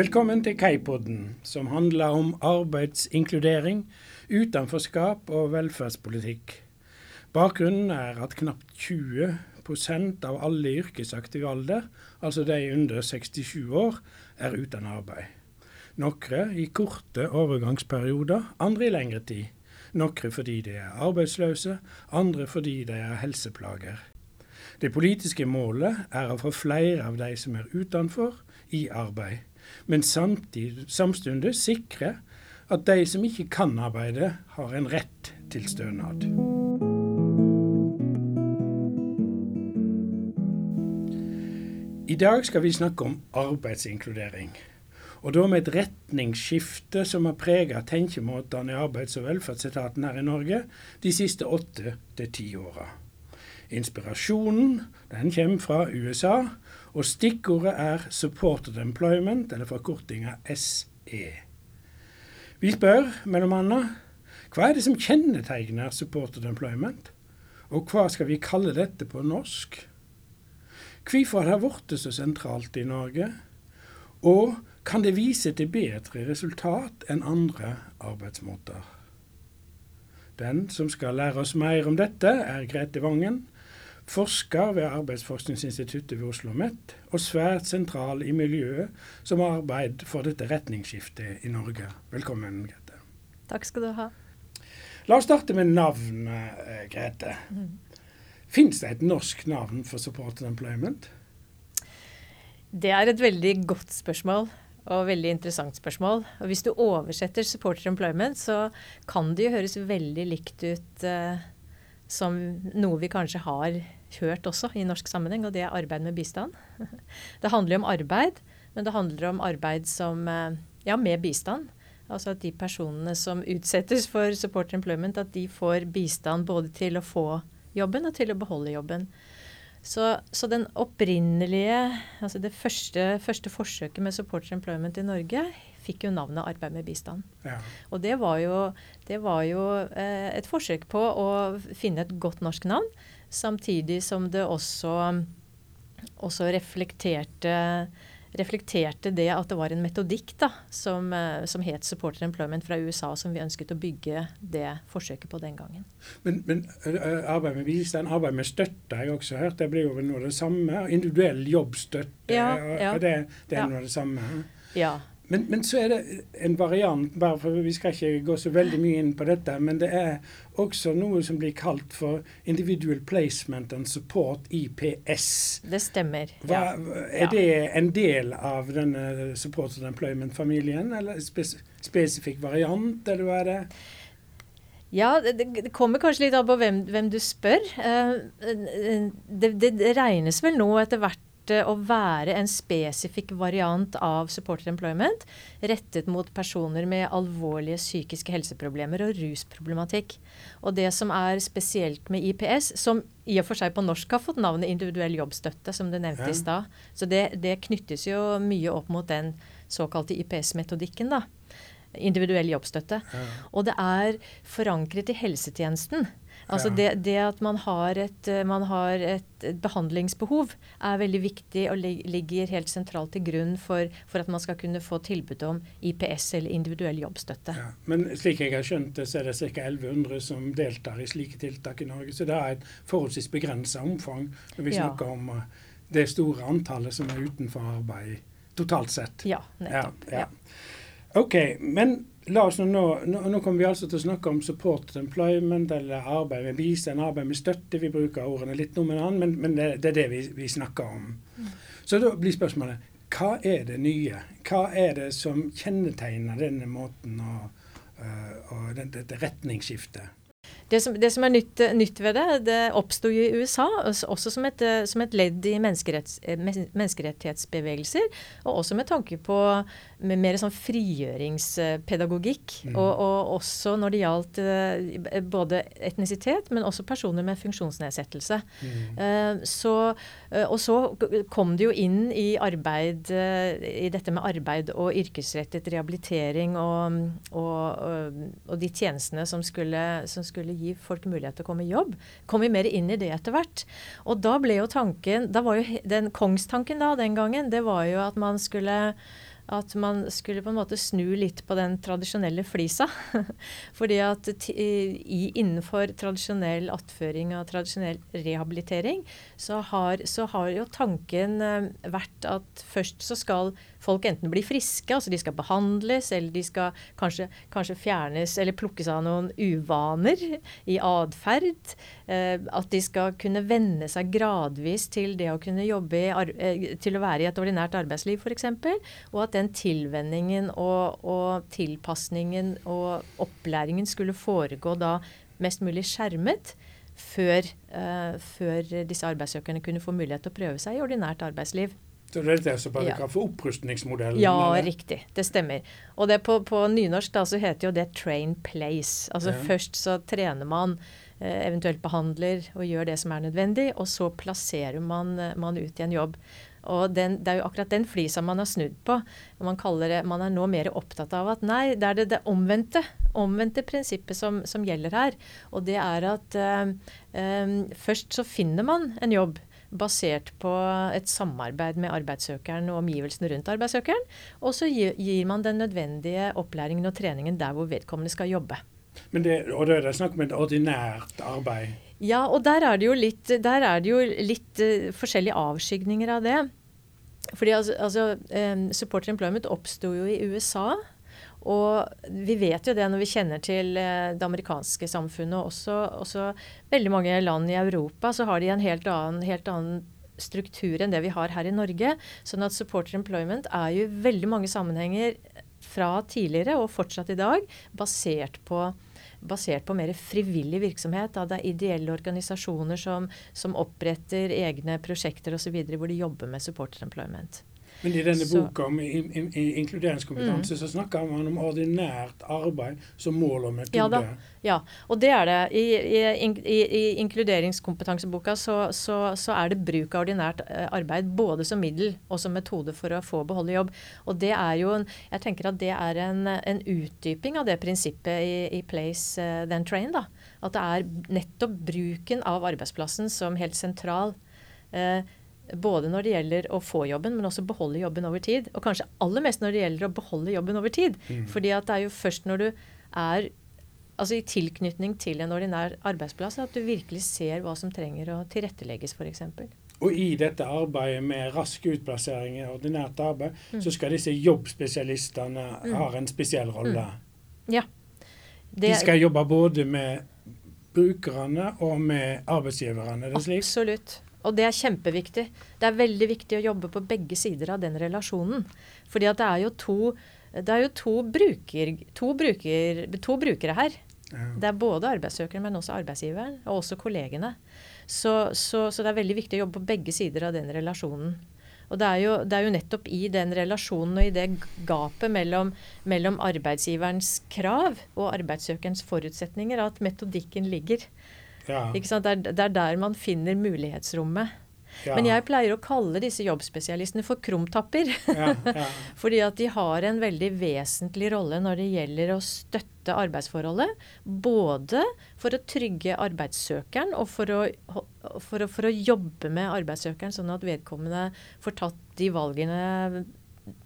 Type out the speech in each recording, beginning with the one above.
Velkommen til Kaipodden, som handler om arbeidsinkludering, utenforskap og velferdspolitikk. Bakgrunnen er at knapt 20% av alle i yrkesaktiv alder, altså de under 67 år, er uten arbeid. Noen i korte overgangsperioder, andre i lengre tid. Noen fordi de er arbeidsløse, andre fordi de har helseplager. Det politiske målet er å få flere av de som er utenfor, i arbeid men samtidig, samtidig sikre at de som ikke kan arbeide, har en rett til stønad. I dag skal vi snakke om arbeidsinkludering. Og da med et retningsskifte som har preget tenkemåtene i arbeids- og velferdsetaten her i Norge de siste åtte til ti åra. Inspirasjonen den kommer fra USA, og stikkordet er 'supported employment', eller forkortinga SE. Vi spør bl.a.: Hva er det som kjennetegner supported employment? Og hva skal vi kalle dette på norsk? Hvorfor har det blitt så sentralt i Norge? Og kan det vise til bedre resultat enn andre arbeidsmåter? Den som skal lære oss mer om dette, er Grete Vangen, forsker ved Arbeidsforskningsinstituttet ved Oslo OsloMet, og svært sentral i miljøet som har arbeidet for dette retningsskiftet i Norge. Velkommen, Grete. Takk skal du ha. La oss starte med navnet, eh, Grete. Mm. Fins det et norsk navn for supported employment? Det er et veldig godt spørsmål og veldig interessant spørsmål. Og Hvis du oversetter 'supporter employment', så kan det jo høres veldig likt ut uh, som noe vi kanskje har hørt også i norsk sammenheng, og det er arbeid med bistand. Det handler jo om arbeid, men det handler om arbeid som, eh, ja, med bistand. Altså at de personene som utsettes for support employment, at de får bistand både til å få jobben og til å beholde jobben. Så, så den opprinnelige, altså det første, første forsøket med support employment i Norge fikk jo navnet Arbeid med bistand. Ja. Og det var jo, det var jo eh, et forsøk på å finne et godt norsk navn, samtidig som det også, også reflekterte, reflekterte det at det var en metodikk da, som, eh, som, het Supporter Employment fra USA, som vi ønsket å bygge det forsøket på den gangen. Men, men eh, arbeid med bistand, arbeid med støtte har jeg også hørt, det blir jo noe av det samme? Individuell jobbstøtte, ja, ja. det, det er ja. noe av det samme? Ja, men, men, så er det en variant, bare for vi skal ikke gå så veldig mye inn på dette, men det er også noe som blir kalt for Individual Placement and Support, IPS. Det stemmer. Hva, er det en del av denne support and Employment-familien, eller spes spesifikk variant, eller hva er det? Ja, det, det, kommer kanskje litt an på hvem, hvem du spør. Uh, det, det, regnes vel nå etter hvert å være en spesifikk variant av supported employment rettet mot personer med alvorlige psykiske helseproblemer og rusproblematikk. Og det som er spesielt med IPS, som i og for seg på norsk har fått navnet individuell jobbstøtte, som du nevnte ja. i stad, så det, det, knyttes jo mye opp mot den såkalte IPS-metodikken, da. Individuell jobbstøtte. Ja. Og det er forankret i helsetjenesten. Altså det, det, at man har, et, eh, man har et, behandlingsbehov er veldig viktig og ligger helt sentralt til grunn for, for, at man skal kunne få tilbud om IPS eller individuell jobbstøtte. Ja, men slik jeg har skjønt det, så er det ca. 1100 som deltar i slike tiltak i Norge. Så det er et forholdsvis begrensa omfang når vi ja. snakker om eh, det store antallet som er utenfor arbeid totalt sett. Ja, nettopp. Ja, OK. Men la oss nå, nå, nå, kommer vi altså til å snakke om support employment, eller arbeid med bistand, arbeid med støtte. Vi bruker ordene litt noe med annet, men, men det, det, er det vi, vi snakker om. Mm. Så da blir spørsmålet hva er det nye? Hva er det som kjennetegner denne måten uh, og dette retningsskiftet? Det som, det som er nytt, nytt, ved det, det oppsto i USA også som et, som et ledd i menneskeretts, menneskerettighetsbevegelser. Og også med tanke på med mer sånn frigjøringspedagogikk. Mm. Og, og, også når det gjaldt uh, både etnisitet, men også personer med funksjonsnedsettelse. Mm. Uh, så, og så kom det jo inn i arbeid, i dette med arbeid og yrkesrettet rehabilitering og, og, og de tjenestene som skulle, som skulle gi folk mulighet til å komme i jobb, kom vi mer inn i det etter hvert. Og da ble jo tanken da var jo Den kongstanken da den gangen, det var jo at man skulle at man skulle på en måte snu litt på den tradisjonelle flisa. Fordi at i, innenfor tradisjonell attføring og tradisjonell rehabilitering, så har, så har jo tanken eh, vært at først så skal folk enten blir friske, altså de skal behandles, eller de skal kanskje, kanskje fjernes eller plukkes av noen uvaner i atferd. Eh, at de skal kunne venne seg gradvis til det å kunne jobbe i, eh, til å være i et ordinært arbeidsliv f.eks. Og at den tilvenningen og, og tilpasningen og opplæringen skulle foregå da mest mulig skjermet. Før, uh, før, disse arbeidssøkerne kunne få mulighet til å prøve seg i ordinært arbeidsliv. Så det er det som bare ja. for opprustningsmodellen? Ja, eller? riktig. Det stemmer. Og det på, på nynorsk da, så heter jo det 'train place'. Altså ja. Først så trener man, eh, eventuelt behandler og gjør det som er nødvendig, og så plasserer man, man ut i en jobb. Og den, Det er jo akkurat den flisa man har snudd på. Man, det, man er nå mer opptatt av at nei, det er det, det omvendte, omvendte prinsippet som, som, gjelder her. Og det er at øh, øh, først så finner man en jobb basert på et samarbeid med arbeidssøkeren og omgivelsene rundt arbeidssøkeren. Og så gir, man den nødvendige opplæringen og treningen der hvor vedkommende skal jobbe. Men det, og da er det snakk om et ordinært arbeid? Ja, og der er det jo litt, det jo litt uh, forskjellige avskygninger av det. Fordi altså, altså um, Supporter Employment oppsto jo i USA. Og vi vet jo det når vi kjenner til uh, det amerikanske samfunnet, og også, også, veldig mange land i Europa, så har de en helt annen, helt annen struktur enn det vi har her i Norge. Sånn at supporter employment er jo veldig mange sammenhenger fra tidligere og fortsatt i dag basert på basert på mer frivillig virksomhet. Da. Det er ideelle organisasjoner som, som oppretter egne prosjekter osv. hvor de jobber med supporter employment. Men i denne så, boka om in, in, inkluderingskompetanse mm. så snakker man om ordinært arbeid som mål og metode. Ja, da. ja, og det er det. I, i, i inkluderingskompetanseboka så, så, så, er det bruk av ordinært eh, arbeid både som middel og som metode for å få beholde jobb. Og det er jo, jeg tenker at det er en, en utdyping av det prinsippet i, i Place uh, Then Train. da. At det er nettopp bruken av arbeidsplassen som helt sentral. Uh, både når det gjelder å få jobben, men også beholde jobben over tid. Og kanskje aller mest når det gjelder å beholde jobben over tid. Mm. Fordi at det er jo først når du er altså i tilknytning til en ordinær arbeidsplass at du virkelig ser hva som trenger å tilrettelegges, f.eks. Og i dette arbeidet med rask utplassering i ordinært arbeid, mm. så skal disse jobbspesialistene mm. ha en spesiell rolle. Mm. Ja. Det, De skal jobbe både med brukerne og med arbeidsgiverne, er det slik? Absolutt. Og det er kjempeviktig. Det er veldig viktig å jobbe på begge sider av den relasjonen. Fordi at det er jo to, er jo to, bruker, to, bruker, to brukere her. Ja. Det er både arbeidssøkeren, men også arbeidsgiveren, og også kollegene. Så, så, så, det er veldig viktig å jobbe på begge sider av den relasjonen. Og det er, jo, det er jo nettopp i den relasjonen og i det gapet mellom, mellom arbeidsgiverens krav og arbeidssøkerens forutsetninger at metodikken ligger. Ja. Det, er, det, er, der man finner mulighetsrommet. Ja. Men jeg pleier å kalle disse jobbspesialistene for krumtapper. Ja, ja. Fordi at de har en veldig vesentlig rolle når det gjelder å støtte arbeidsforholdet. Både for å trygge arbeidssøkeren og for å, for å, for å jobbe med arbeidssøkeren, sånn at vedkommende får tatt de valgene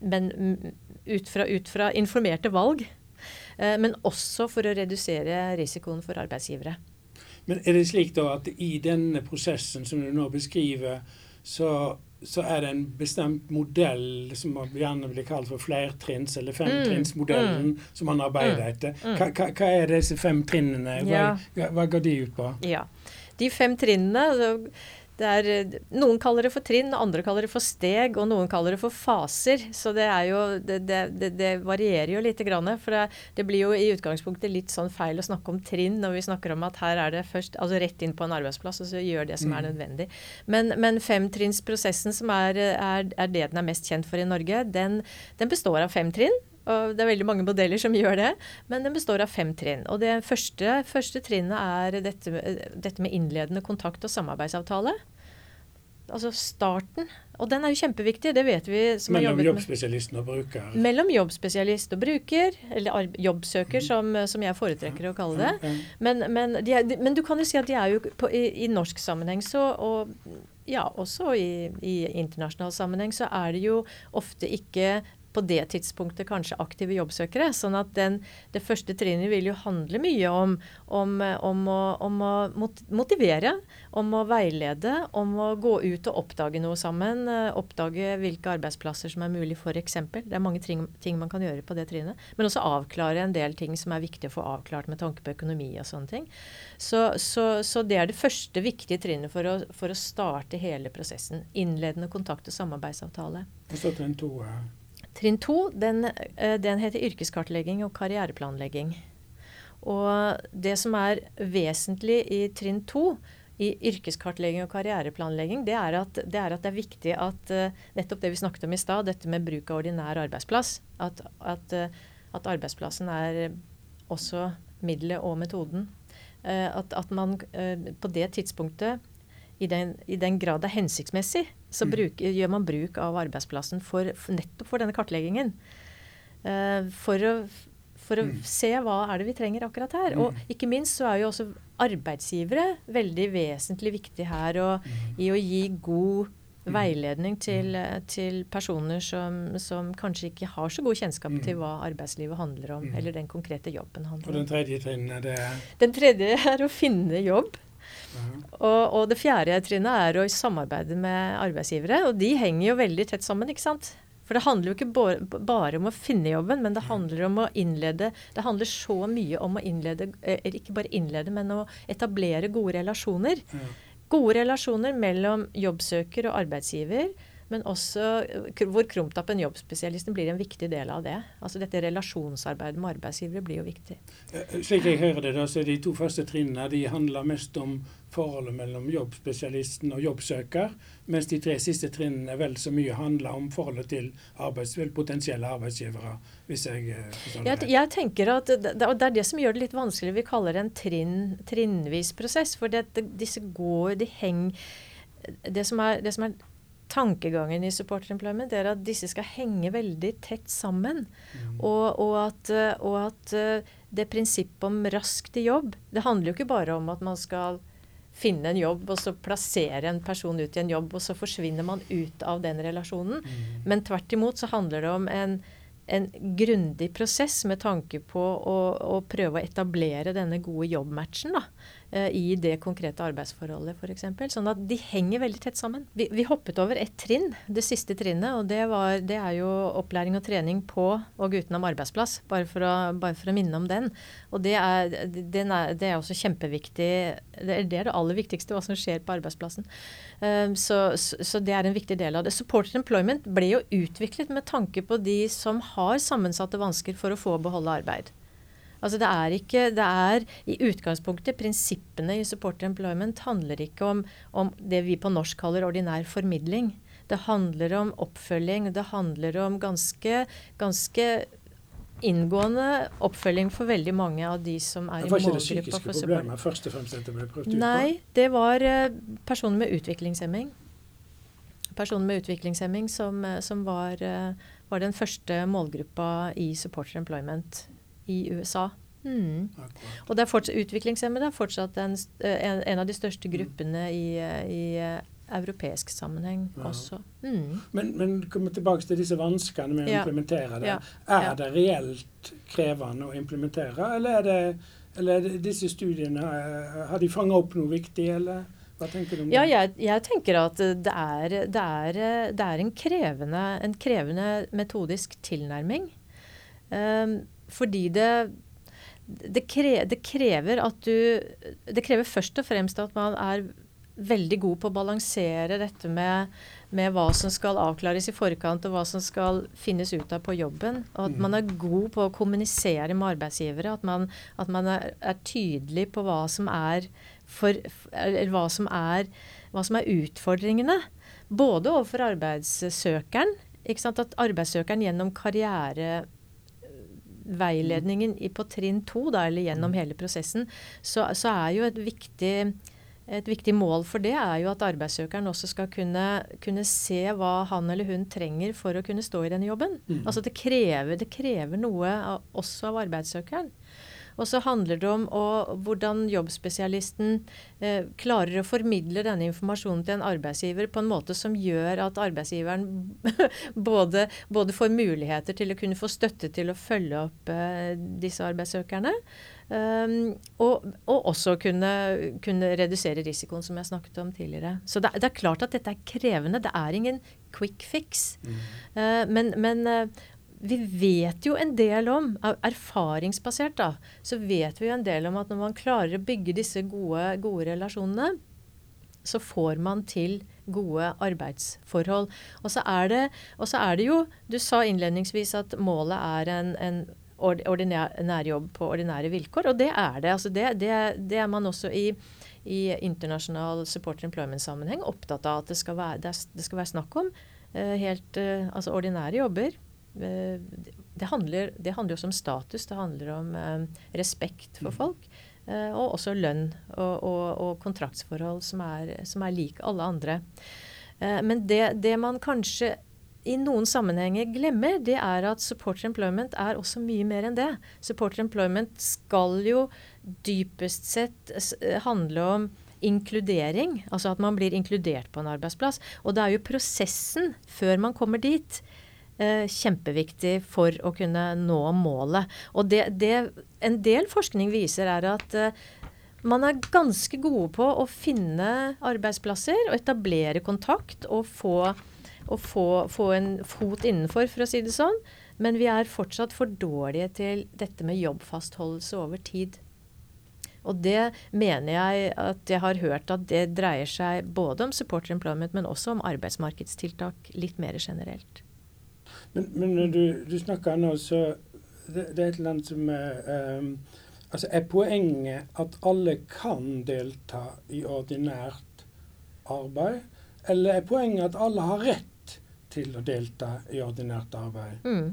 men ut fra, ut fra informerte valg. Eh, men også for å redusere risikoen for arbeidsgivere. Men er det slik da at i denne prosessen som du nå beskriver, så, så er det en bestemt modell som gjerne blir kalt for flertrinns- eller femtrinnsmodellen mm, mm, som man arbeider mm, etter. Mm. Hva, hva, er disse fem trinnene? Hva, hva, går de ut på? Ja, De fem trinnene altså, er, noen kaller det for trinn, andre kaller det for steg, og noen kaller det for faser. Så det, jo, det, det, det varierer jo lite grann. For det, blir jo i utgangspunktet litt sånn feil å snakke om trinn når vi snakker om at her er det først altså rett inn på en arbeidsplass og så gjør det som er mm. nødvendig. Men, men femtrinnsprosessen, som er, er, er, det den er mest kjent for i Norge, den, den består av fem trinn. Og det er veldig mange modeller som gjør det, men den består av fem trinn. Og det første, første trinnet er dette, dette, med innledende kontakt og samarbeidsavtale. Altså starten. Og den er jo kjempeviktig, det vet vi. Mellom jobbspesialisten og bruker? Mellom jobbspesialist og bruker, eller jobbsøker, mm. som, som, jeg foretrekker å kalle det. Men, men, de er, men, du kan jo si at de er jo på, i, i, norsk sammenheng så, og ja, også i, i internasjonal sammenheng, så er det jo ofte ikke på det tidspunktet kanskje aktive jobbsøkere. Sånn at den, det første trinnet vil jo handle mye om, om, om, å, om, å, motivere, om å veilede, om å gå ut og oppdage noe sammen. Eh, oppdage hvilke arbeidsplasser som er mulig, f.eks. Det er mange ting, ting, man kan gjøre på det trinnet. Men også avklare en del ting som er viktig å få avklart med tanke på økonomi og sånne ting. Så, så, så det er det første viktige trinnet for å, for å starte hele prosessen. Innledende kontakt og samarbeidsavtale. Og så trinn to? Trinn to den, eh, den heter yrkeskartlegging og karriereplanlegging. Og det som er vesentlig i trinn to, i yrkeskartlegging og karriereplanlegging, det er at det er, at det er viktig at uh, nettopp det vi snakket om i stad, dette med bruk av ordinær arbeidsplass, at, at, uh, at arbeidsplassen er også middelet og metoden. At, man på det tidspunktet, i den, i den grad det er hensiktsmessig, så mm. bruk, gjør man bruk av arbeidsplassen for, for nettopp for denne kartleggingen. Uh, for å, for å mm. se hva er det vi trenger akkurat her. Mm. Og ikke minst så er jo også arbeidsgivere veldig vesentlig viktig her og, mm. i å gi god veiledning til, mm. til personer som, som, kanskje ikke har så god kjennskap til hva arbeidslivet handler om, eller den konkrete jobben handler om. Og den tredje trinnen er det? Den tredje er å finne jobb. Og, og, det fjerde trinnet er å samarbeide med arbeidsgivere. Og de henger jo veldig tett sammen, ikke sant. For det handler jo ikke bare om å finne jobben, men det handler om å innlede Det handler så mye om å innlede eh, ikke bare innlede, men å etablere gode relasjoner. Gode relasjoner mellom jobbsøker og arbeidsgiver men også hvor Krumtappen jobbspesialisten blir en viktig del av det. Altså Dette relasjonsarbeidet med arbeidsgivere blir jo viktig. Eh, slik jeg hører det, da, så de to første trinnene de handler mest om forholdet mellom jobbspesialisten og jobbsøker, mens de tre siste trinnene vel så mye handler om forholdet til arbeids, potensielle arbeidsgivere. hvis jeg eh, det jeg, jeg tenker at det, det, er det som gjør det litt vanskelig. Vi kaller det en trinn, trinnvis prosess. For det, disse går, de henger det som, er, det som er tankegangen i support employment er at disse skal henge veldig tett sammen. Mm. Og, og, at, og, at, eh, det prinsippet om raskt i jobb Det handler jo ikke bare om at man skal finne en jobb og så plassere en person ut i en jobb, og så forsvinner man ut av den relasjonen. Mm. Men tvert imot så handler det om en, en grundig prosess med tanke på å, å, prøve å etablere denne gode jobbmatchen. da. Eh, i det konkrete arbeidsforholdet f.eks. Sånn at de henger veldig tett sammen. Vi, vi, hoppet over ett trinn, det siste trinnet, og det, var, det, er jo opplæring og trening på og utenom arbeidsplass. Bare for å, bare for å minne om den. Og det er, er, det er, også kjempeviktig. Det er, det er det aller viktigste, hva som skjer på arbeidsplassen. Um, så, så, så, det er en viktig del av det. Supported employment ble jo utviklet med tanke på de som har sammensatte vansker for å få beholde arbeid. Altså det er ikke Det er i utgangspunktet Prinsippene i supporter employment handler ikke om, om det vi på norsk kaller ordinær formidling. Det handler om oppfølging. Det handler om ganske, ganske inngående oppfølging for veldig mange av de som er i målgruppa. Det var ikke det psykiske problemet først og fremst dette ble prøvd ut på? Nei, det var uh, personer med utviklingshemming. Personer med utviklingshemming som, eh, som var, uh, var, den første målgruppa i Supporter Employment i USA. Mm. Og det er fortsatt, utviklingshemmede er fortsatt en, eh, en, en, av de største mm. gruppene i, i uh, europeisk sammenheng ja. også. Mm. Men, men komme tilbake til disse vanskene med å ja. implementere det. Ja. Er det reelt krevende å implementere, eller er det, eller er det disse studiene eh, Har de fanga opp noe viktig, eller? Hva tenker du om det? Ja, jeg, jeg tenker at det er, det er, det er en, krevende, en, krevende, metodisk tilnærming. Um, fordi det det, krever, det krever at du Det krever først og fremst at man er veldig god på å balansere dette med, med, hva som skal avklares i forkant, og hva som skal finnes ut av på jobben. Og at man er god på å kommunisere med arbeidsgivere. At man, at man er, er, tydelig på hva som er, for, hva som er, hva som er utfordringene. Både overfor arbeidssøkeren. At arbeidssøkeren gjennom karriere veiledningen i, på trinn to, da, eller gjennom mm. hele prosessen, så, så, er jo et viktig, et viktig mål for det er jo at arbeidssøkeren også skal kunne, kunne, se hva han eller hun trenger for å kunne stå i denne jobben. Mm. Altså det krever, det krever noe av, også av arbeidssøkeren. Og så handler det om å, hvordan jobbspesialisten eh, klarer å formidle denne informasjonen til en arbeidsgiver på en måte som gjør at arbeidsgiveren både, både, får muligheter til å kunne få støtte til å følge opp eh, disse arbeidssøkerne. Um, og, og, også kunne, kunne, redusere risikoen, som jeg snakket om tidligere. Så det, det, er klart at dette er krevende. Det er ingen quick fix. Mm. Uh, men, men uh, vi vet jo en del om, erfaringsbasert da, så vet vi jo en del om at når man klarer å bygge disse gode, gode relasjonene, så får man til gode arbeidsforhold. Og så er det, er det jo Du sa innledningsvis at målet er en, en ordinær jobb på ordinære vilkår, og det er det. Altså det, det, det, er man også i, i internasjonal support employment-sammenheng opptatt av at det skal være, det skal være snakk om uh, helt uh, altså ordinære jobber Eh, det handler, det handler også om status. Det handler om eh, respekt for mm. folk. Eh, og også lønn og, og, og kontraktsforhold som er, som er lik alle andre. men det, det, man kanskje i noen sammenhenger glemmer, det er at supporter employment er også mye mer enn det. Supporter employment skal jo dypest sett handle om inkludering. Altså at man blir inkludert på en arbeidsplass. Og det er jo prosessen før man kommer dit eh, kjempeviktig for å kunne nå målet. Og det, det en del forskning viser, er at eh, man er ganske gode på å finne arbeidsplasser og etablere kontakt og få, og få, få en fot innenfor, for å si det sånn. Men vi er fortsatt for dårlige til dette med jobbfastholdelse over tid. Og det mener jeg at jeg har hørt at det dreier seg både om supporter employment, men også om arbeidsmarkedstiltak litt mer generelt. Men, men du, du snakker nå, så det, det, er et eller annet som er um, Altså, er poenget at alle kan delta i ordinært arbeid, eller er poenget at alle har rett til å delta i ordinært arbeid? Mm.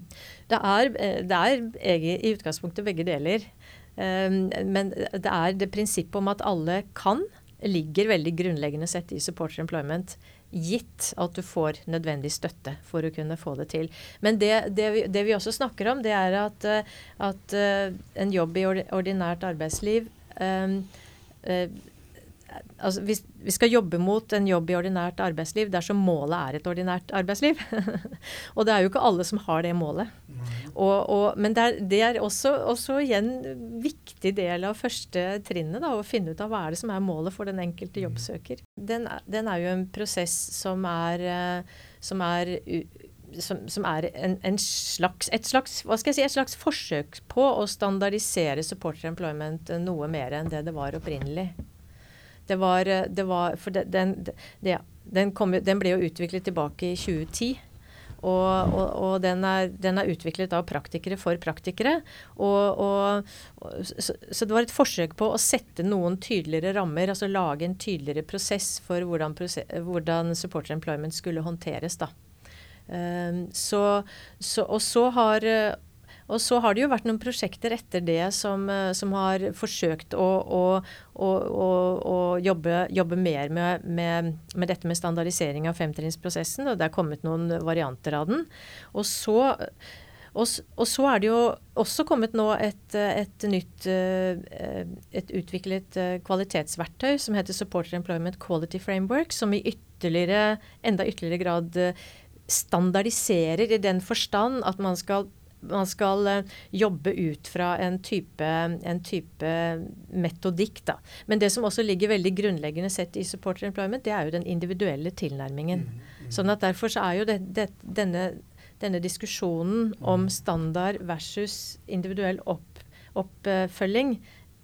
Det, er, det er i utgangspunktet begge deler. Um, men det er det prinsippet om at alle kan, ligger veldig grunnleggende sett i supporter employment gitt at du får nødvendig støtte for å kunne få det til. Men det, det, vi, det vi, også snakker om, det er at, eh, at uh, en jobb i ordinært arbeidsliv um, altså vi, vi, skal jobbe mot en jobb i ordinært arbeidsliv dersom målet er et ordinært arbeidsliv. og det er jo ikke alle som har det målet. Og, og, men det er, det er også, også, igjen viktig del av første trinnet da, å finne ut av hva er det som er målet for den enkelte jobbsøker. Den, den er jo en prosess som er, eh, som er som, som, er en, en slags, et, slags, hva skal jeg si, et slags forsøk på å standardisere supporter employment noe mer enn det det var opprinnelig. Det var, eh, det var For det, den, det, den, kom, den, ble jo utviklet tilbake i 2010. Og, og, og den, er, den, er, utviklet av praktikere for praktikere. Og, så, så, det var et forsøk på å sette noen tydeligere rammer, altså lage en tydeligere prosess for hvordan, hvordan supporter employment skulle håndteres. da. Um, så, så, og så har og så har det jo vært noen prosjekter etter det som, eh, som har forsøkt å, å, å, å jobbe, jobbe, mer med, med, med, dette med standardisering av femtrinnsprosessen. Og det er kommet noen varianter av den. Og så, og, og så er det jo også kommet nå et, et nytt eh, et utviklet eh, kvalitetsverktøy som heter Supporter Employment Quality Framework, som i ytterligere, enda ytterligere grad standardiserer i den forstand at man skal man skal uh, jobbe ut fra en type, en type, metodikk. Da. Men det som også ligger veldig grunnleggende sett i supporter employment, det er jo den individuelle tilnærmingen. Mm, mm. Sånn at Derfor så er jo det, det, denne, denne, diskusjonen om standard versus individuell opp, oppfølging,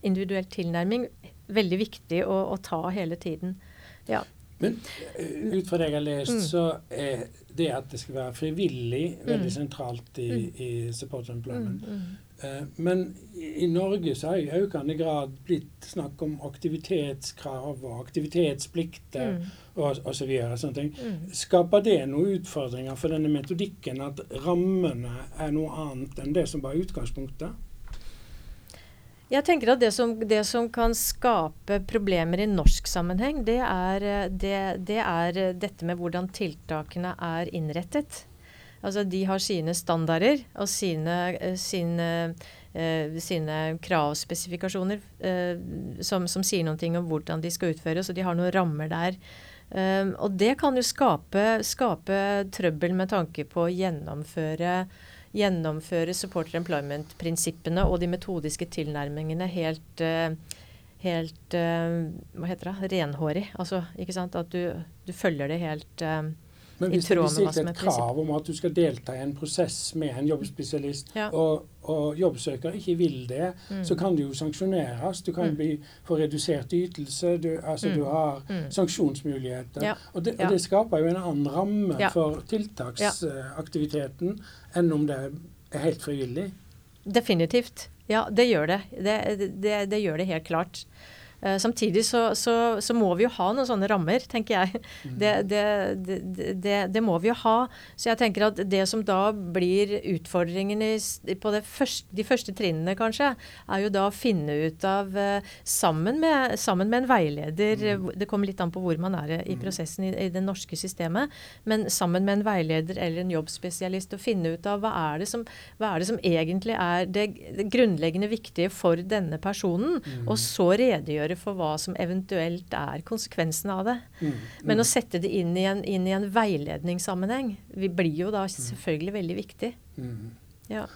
individuell tilnærming, veldig viktig å, å ta hele tiden. Ja. Men eh, ut fra det jeg har lest, mm. så er det at det skal være frivillig, veldig mm. sentralt i, mm. i support employment. Uh, men i Norge så har i økende grad blitt snakk om aktivitetskrav og aktivitetsplikter mm. og osv. Så mm. Skaper det noen utfordringer for denne metodikken, at rammene er noe annet enn det som var utgangspunktet? Jeg tenker at det som, det som, kan skape problemer i norsk sammenheng, det er, det, det er, dette med hvordan tiltakene er innrettet. Altså de har sine standarder og sine, sine, sine kravspesifikasjoner som, som, sier noe om hvordan de skal utføres, og de har noen rammer der. Eh, og det kan jo skape, skape, trøbbel med tanke på å gjennomføre, gjennomføre supporter employment-prinsippene og de metodiske tilnærmingene helt, uh, helt uh, hva heter det, renhårig. Altså, ikke sant? At du, du følger det helt uh, men hvis det blir stilt et krav om at du skal delta i en prosess med en jobbspesialist, ja. og, og, jobbsøker ikke vil det, mm. så kan det jo sanksjoneres. Du kan mm. bli, få redusert ytelse. Du, altså, mm. du har mm. sanksjonsmuligheter. Ja. Og, det, og, det, skaper jo en annen ramme ja. for tiltaksaktiviteten enn om det er helt frivillig. Definitivt. Ja, det gjør det. Det, det, det gjør det helt klart. Uh, samtidig så, så, så, må vi jo ha noen sånne rammer, tenker jeg. Mm. Det, det, det, det, må vi jo ha. Så jeg tenker at det som da blir utfordringen i, på første, de første trinnene, kanskje, er jo da å finne ut av uh, sammen, med, sammen, med, en veileder mm. Det kommer litt an på hvor man er i mm. prosessen i, i, det norske systemet. Men sammen med en veileder eller en jobbspesialist å finne ut av hva er det som, er det som egentlig er det, grunnleggende viktige for denne personen. Mm. Og så redegjøre for hva som eventuelt er konsekvensen av det. Mm, mm. Men å sette det inn i en, inn i en veiledningssammenheng vi blir jo da mm. selvfølgelig veldig viktig. Mm. Ja.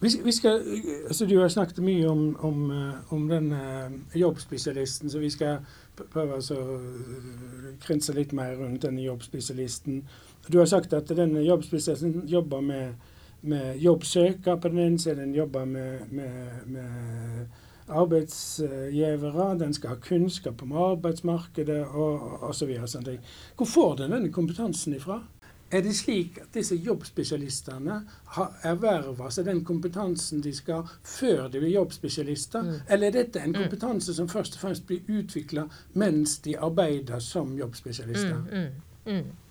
Vi, vi skal, altså du har snakket mye om, om, eh, om denne eh, jobbspesialisten, så vi skal prøve å krense litt mer rundt denne jobbspesialisten. Du har sagt at denne jobbspesialisten jobber med, med jobbsøker på den ene siden, jobber med, med, med arbeidsgivere, den skal ha kunnskap om arbeidsmarkedet og osv. Hvor får den denne kompetansen ifra? Er det slik at disse jobbspesialistene har erverva seg den kompetansen de skal før de blir jobbspesialister, mm. eller er dette en mm. kompetanse som først og fremst blir utvikla mens de arbeider som jobbspesialister? Mm, mm, mm.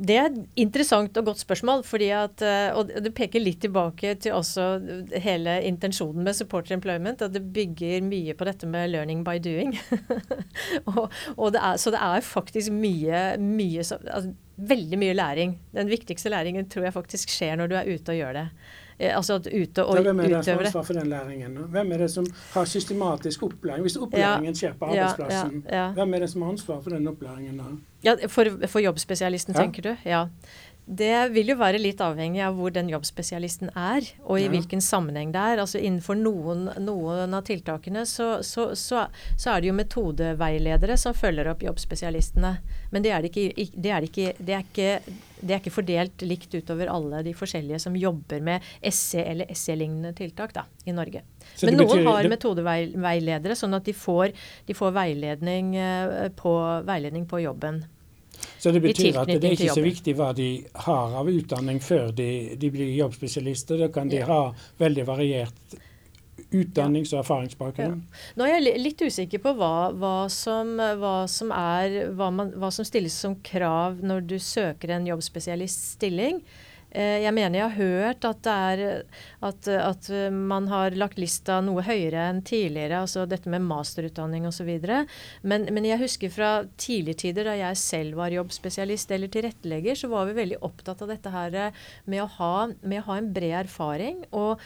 Det er et interessant og godt spørsmål. At, eh, og det peker litt tilbake til også hele intensjonen med supporter employment. At det bygger mye på dette med learning by doing. og, og det er, så det er faktisk mye, mye altså, Veldig mye læring. Den viktigste læringen tror jeg faktisk skjer når du er ute og gjør det. Eh, altså ute og Hvem er det som har ansvar for den læringen? Hvem er det som har systematisk opplæring? Hvis opplæringen skjer på arbeidsplassen, hvem er det som har ansvar for den opplæringen da? Ja, For, for jobbspesialisten, tenker du? Ja. Det vil jo være litt avhengig av hvor den jobbspesialisten er, og i ja. hvilken sammenheng det er. Altså Innenfor noen, noen av tiltakene så, så, så, så, er det jo metodeveiledere som følger opp jobbspesialistene. Men det er, det ikke, det, er ikke, det, er ikke, det er ikke fordelt likt utover alle de forskjellige som jobber med SE eller SE-lignende tiltak da, i Norge. Men noen har metodeveiledere, sånn at de får, de får veiledning, eh, på, veiledning på jobben. Så det betyr at det er ikke så viktig hva de har av utdanning før de, de blir jobbspesialister. Da kan de ha veldig variert utdannings- og erfaringsbakgrunn. Ja. Nå er jeg litt usikker på hva, hva, som, hva som, er, man, hva som stilles som krav når du søker en jobbspesialiststilling. Eh, jeg mener jeg har hørt at, er, at, at, man har lagt lista noe høyere enn tidligere, altså dette med masterutdanning osv. Men, men jeg husker fra tidligere tider da jeg selv var jobbspesialist eller tilrettelegger, så var vi veldig opptatt av dette her med å ha, med å ha en bred erfaring. og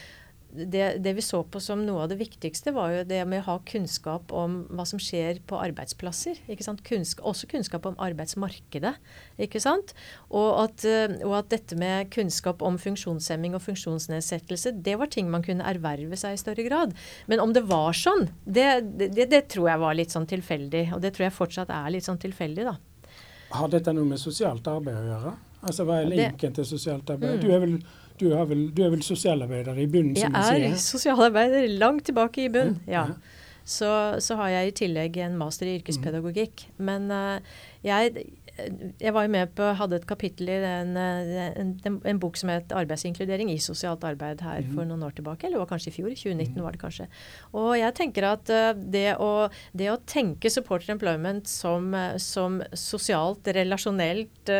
det, det, vi så på som noe av det viktigste, var jo det med å ha kunnskap om hva som skjer på arbeidsplasser. Kunnsk også kunnskap om arbeidsmarkedet. ikke sant? Og at, eh, og at, dette med kunnskap om funksjonshemming og funksjonsnedsettelse, det var ting man kunne erverve seg i større grad. Men om det var sånn, det, det, det tror jeg var litt sånn tilfeldig. Og det tror jeg fortsatt er litt sånn tilfeldig, da. Har dette noe med sosialt arbeid å gjøre? Altså Hva er linken til sosialt arbeid? Mm. Du er vel du er vel, du er vel sosialarbeider i bunnen, som du sier? Jeg er sosialarbeider langt tilbake i bunn, ja. ja. Så, så, har jeg i tillegg en master i yrkespedagogikk. Men uh, jeg jeg var jo med på, hadde et kapittel i en, en, en, en bok som het 'Arbeidsinkludering i sosialt arbeid' her mm. for noen år tilbake. Eller var kanskje i fjor. 2019 mm. var det kanskje. Og jeg tenker at uh, det, å, det, å, tenke supporter employment som, som sosialt, relasjonelt,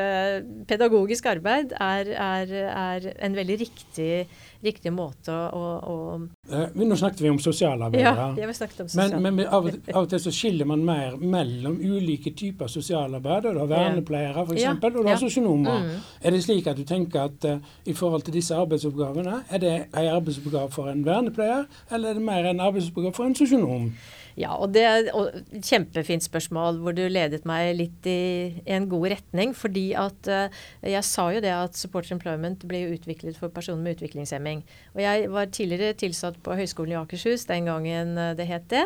pedagogisk arbeid er, er, er, en veldig riktig, riktig måte å, å, å Nå snakket vi om sosialarbeidere. Ja, vi snakket om sosial. Men, men av, og til så skiller man mer mellom ulike typer sosialarbeid. Du har vernepleiere f.eks., ja. og du har sosionomer. Mm. Er det slik at du tenker at uh, i forhold til disse arbeidsoppgavene, er det en arbeidsoppgave for en vernepleier, eller er det mer en arbeidsoppgave for en sosionom? Ja, og det er et kjempefint spørsmål hvor du ledet meg litt i en god retning. Fordi at uh, jeg sa jo det at Supporter Employment ble utviklet for personer med utviklingshemming. Og jeg var tidligere tilsatt på Høgskolen i Akershus den gangen eh, det het det.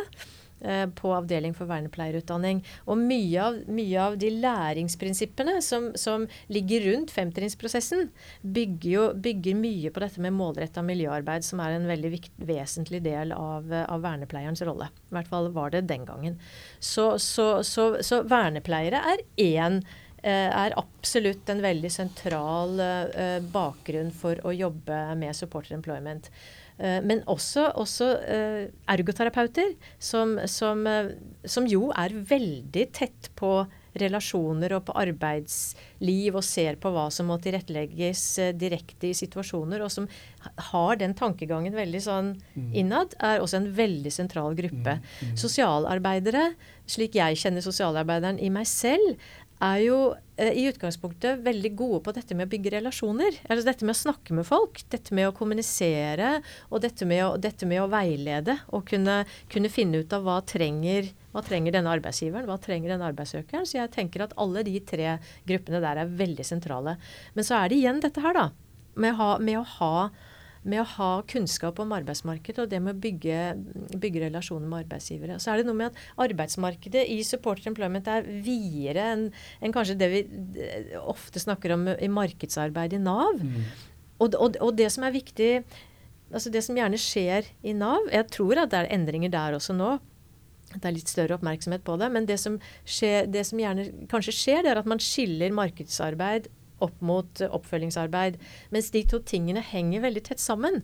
Eh, på avdeling for vernepleierutdanning. Og mye av, mye av de læringsprinsippene som, som ligger rundt femtrinnsprosessen, bygger, bygger mye på dette med målretta miljøarbeid, som er en veldig vikt, vesentlig del av, av, vernepleierens rolle. I hvert fall var det den gangen. Så, så, så, så vernepleiere er én eh, er absolutt en veldig sentral uh, bakgrunn for å jobbe med supporter employment. Eh, men også, også eh, ergoterapeuter, som, som, eh, som, jo er veldig tett på relasjoner og på arbeidsliv og ser på hva som må tilrettelegges direkte i situasjoner, og som har den tankegangen veldig sånn mm. innad, er også en veldig sentral gruppe. Mm, mm. Sosialarbeidere, slik jeg kjenner sosialarbeideren i meg selv, er jo eh, i utgangspunktet veldig gode på dette med å bygge relasjoner. Altså dette med å snakke med folk, dette med å kommunisere og dette med å, dette med å veilede. Og kunne, kunne, finne ut av hva trenger, hva trenger denne arbeidsgiveren, hva trenger denne arbeidssøkeren. Så jeg tenker at alle de tre gruppene der er veldig sentrale. Men så er det igjen dette her, da. Med, ha, med å ha med å ha kunnskap om arbeidsmarkedet og det med å bygge, bygge, relasjoner med arbeidsgivere. Så er det noe med at arbeidsmarkedet i supporter employment er videre enn en kanskje det vi ofte snakker om i markedsarbeid i Nav. Mm. Og, og, og, det som er viktig altså Det som gjerne skjer i Nav Jeg tror at det er endringer der også nå. Det er litt større oppmerksomhet på det. Men det som, skjer, det som gjerne kanskje skjer, det er at man skiller markedsarbeid opp mot eh, oppfølgingsarbeid. Mens de to tingene henger veldig tett sammen.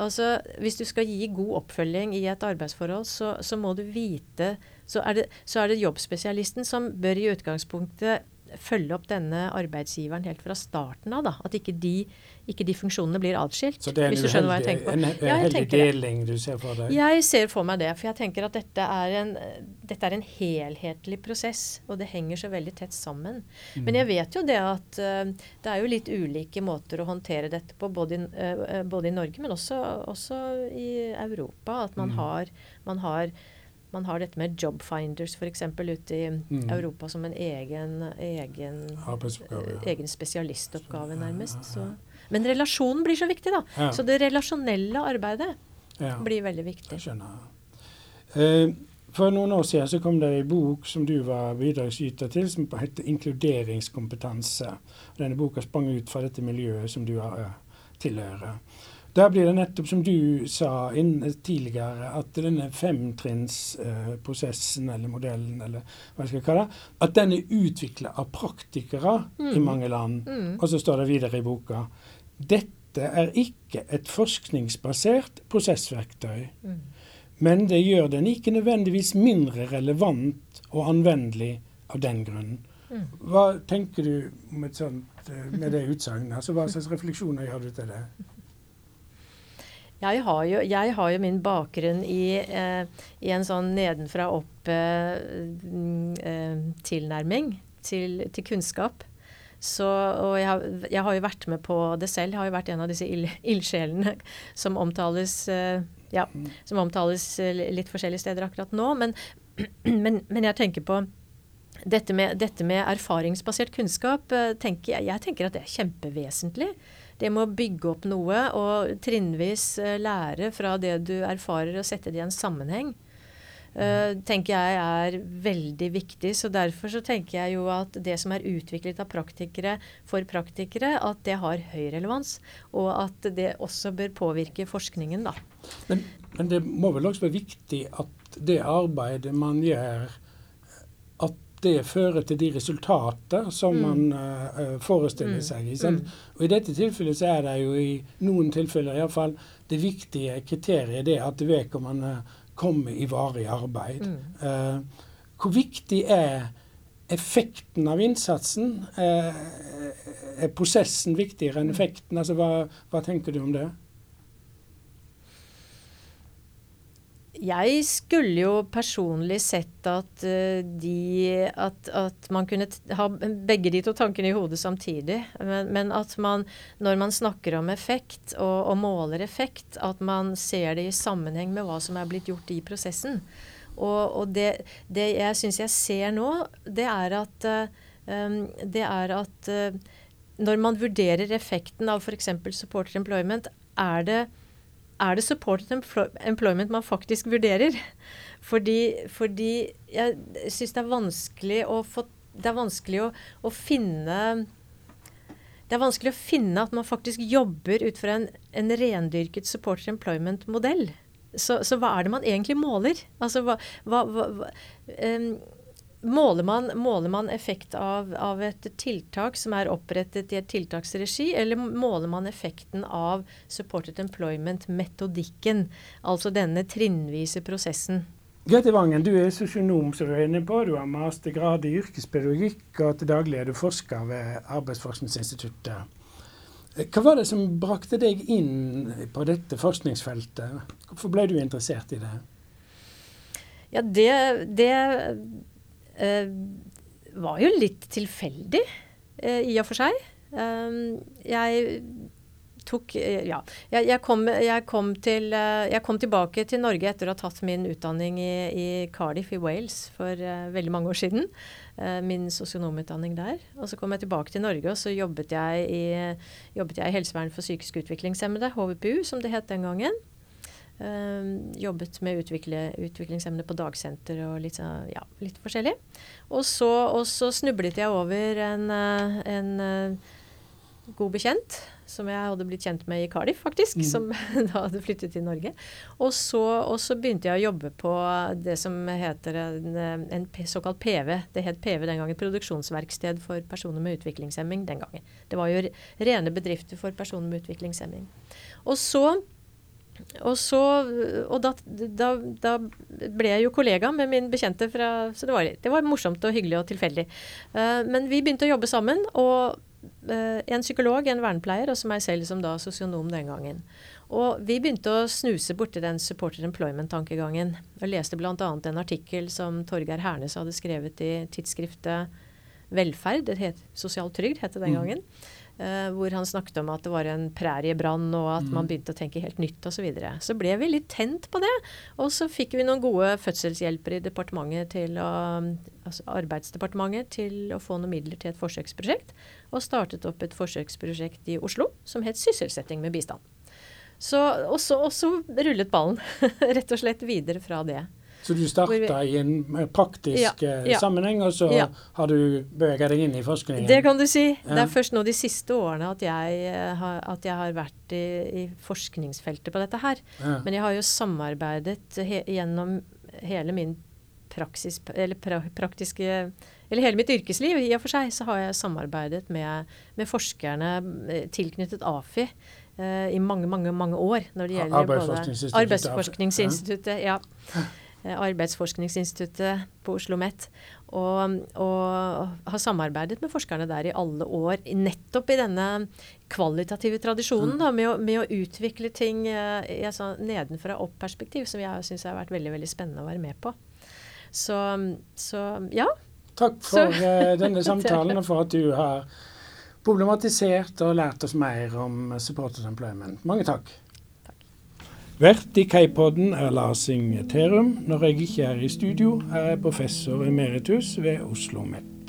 Altså, Hvis du skal gi god oppfølging i et arbeidsforhold, så, så må du vite så er, det, så er det jobbspesialisten som bør i utgangspunktet følge opp denne arbeidsgiveren helt fra starten av. da, At ikke de, ikke de funksjonene blir atskilt. Så det er en uheldig, en, en ja, heldig deling du ser for deg? Jeg ser for meg det. For jeg tenker at dette er en, dette er en helhetlig prosess. Og det henger så veldig tett sammen. Mm. Men jeg vet jo det at uh, det er jo litt ulike måter å håndtere dette på, både, uh, både i Norge, men også, også, i Europa. At man mm. har, man har man har dette med jobfinders f.eks. ute i mm. Europa som en egen, egen, egen spesialistoppgave, nærmest. Så. Men relasjonen blir så viktig, da. Ja. Så det relasjonelle arbeidet ja. blir veldig viktig. Jeg skjønner. Eh, for noen år siden så kom det en bok som du var bidragsyter til, som heter 'Inkluderingskompetanse'. Denne boka sprang ut fra dette miljøet som du har, tilhører. Der blir det nettopp, som du sa tidligere, at denne femtrinnsprosessen, uh, eller modellen, eller hva jeg skal kalle det, at den er utvikla av praktikere mm. i mange land. Mm. Og så står det videre i boka dette er ikke et forskningsbasert prosessverktøy. Mm. Men det gjør den ikke nødvendigvis mindre relevant og anvendelig av den grunn. Mm. Hva tenker du med, sånt, eh, med det utsagnet? Altså, hva slags refleksjoner gjør du til det? Jeg har, jo, jeg har jo, min bakgrunn i, eh, i en sånn nedenfra opp-tilnærming eh, eh til, til, kunnskap. Så, og jeg har, jeg har, jo vært med på det selv. Jeg har jo vært en av disse ildsjelene som omtales eh, ja, som omtales eh, litt forskjellige steder akkurat nå. Men, men, men jeg tenker på dette med, dette med erfaringsbasert kunnskap. Eh, tenker jeg, jeg tenker at det er kjempevesentlig det med å bygge opp noe og trinnvis uh, lære fra det du erfarer, og sette det i en sammenheng, uh, tenker jeg er veldig viktig. Så derfor så tenker jeg jo at det som er utviklet av praktikere for praktikere, at det har høy relevans. Og at det også bør påvirke forskningen, da. Men, men det må vel også være viktig at det arbeidet man gjør det fører til de resultater som mm. man uh, forestiller mm. seg. Mm. Og I dette tilfellet så er det jo i noen tilfeller iallfall det viktige kriteriet det at vedkommende kommer i varig arbeid. Uh, hvor viktig er effekten av innsatsen? Uh, er prosessen viktigere enn effekten? Altså, hva, hva tenker du om det? Jeg skulle jo personlig sett at, uh, de, at, at man kunne ha begge de to tankene i hodet samtidig. Men, men, at man, når man snakker om effekt og, og, måler effekt, at man ser det i sammenheng med hva som er blitt gjort i prosessen. Og, og det, det, jeg syns jeg ser nå, det er at, uh, det er at uh, når man vurderer effekten av f.eks. supporter employment, er det er det supported employment man faktisk vurderer? Fordi, fordi jeg syns det er vanskelig å få Det er vanskelig å, å, finne det er vanskelig å finne at man faktisk jobber ut fra en, en rendyrket supporter employment-modell. Så, så, hva er det man egentlig måler? Altså hva, hva, hva um, Måler man, måler man effekt av, av, et tiltak som er opprettet i et tiltaksregi, eller måler man effekten av supported employment-metodikken? Altså denne trinnvise prosessen. Grete Vangen, du er sosionom, som du er inne på. Du har mastergrad i yrkespedagogikk, og til daglig er du forsker ved Arbeidsforskningsinstituttet. Hva var det som brakte deg inn på dette forskningsfeltet? Hvorfor ble du interessert i det? Ja, det, det var jo litt tilfeldig, uh, i og for seg. Um, jeg tok Ja. Jeg, jeg, kom, jeg, kom til, jeg, kom, tilbake til Norge etter å ha tatt min utdanning i, i Cardiff i Wales for veldig mange år siden. min sosionomutdanning der. Og så kom jeg tilbake til Norge, og så jobbet jeg i, jobbet i helsevern for psykisk utviklingshemmede, HVPU, som det het den gangen. Uh, jobbet med utviklingshemmede på dagsenter og litt, ja, litt forskjellig. Og så, og så, snublet jeg over en, eh, en uh, god bekjent som jeg hadde blitt kjent med i Cardiff, faktisk. Mm. Som da hadde flyttet til Norge. Og så, og så, begynte jeg å jobbe på det som heter en, en såkalt PV. Det het PV den gangen. Produksjonsverksted for personer med utviklingshemming den gangen. Det var jo rene bedrifter for personer med utviklingshemming. Og så og, så, og da, da, da, ble jeg jo kollega med min bekjente, fra, så det var, det var, morsomt og hyggelig og tilfeldig. Uh, men vi begynte å jobbe sammen. og uh, En psykolog, en vernepleier, og så meg selv som da sosionom den gangen. Og vi begynte å snuse borti den supporter employment-tankegangen. Og leste bl.a. en artikkel som Torgeir Hernes hadde skrevet i tidsskriftet Velferd, det het Sosial trygd, het det den mm. gangen. Mm. Uh, hvor han snakket om at det var en præriebrann, og at mm. man begynte å tenke helt nytt osv. Så, videre. så ble vi litt tent på det. Og så fikk vi noen gode fødselshjelpere i departementet til å, altså Arbeidsdepartementet til å få noen midler til et forsøksprosjekt. Og startet opp et forsøksprosjekt i Oslo som het Sysselsetting med bistand. Så, og, så, og så rullet ballen rett og slett videre fra det. Så du starta i en praktisk ja, ja. sammenheng, og så ja. har du beveget deg inn i forskningen? Det kan du si. Det er først nå de siste årene at jeg eh, har, at jeg har vært i, i, forskningsfeltet på dette her. Men jeg har jo samarbeidet he, gjennom hele min praksis, eller pra, praktiske eller hele mitt yrkesliv i og for seg, så har jeg samarbeidet med, med forskerne eh, tilknyttet AFI eh, i mange, mange mange år. når det gjelder Arbeidsforskningsinstituttet. Arbeidsforskningsinstituttet, ja. Eh, Arbeidsforskningsinstituttet på Oslo OsloMet. Og, og, har samarbeidet med forskerne der i alle år, nettopp i denne kvalitative tradisjonen mm. da, med, å, med, å, utvikle ting uh, i et sånn nedenfra opp-perspektiv, som jeg syns har vært veldig veldig spennende å være med på. Så, så ja. Takk for så. denne samtalen og for at du har problematisert og lært oss mer om supported employment. Mange takk. Vert i Kaipodden er Lars Inge Terum. Når jeg ikke er i studio, er jeg professor emeritus ved Oslo OsloMet.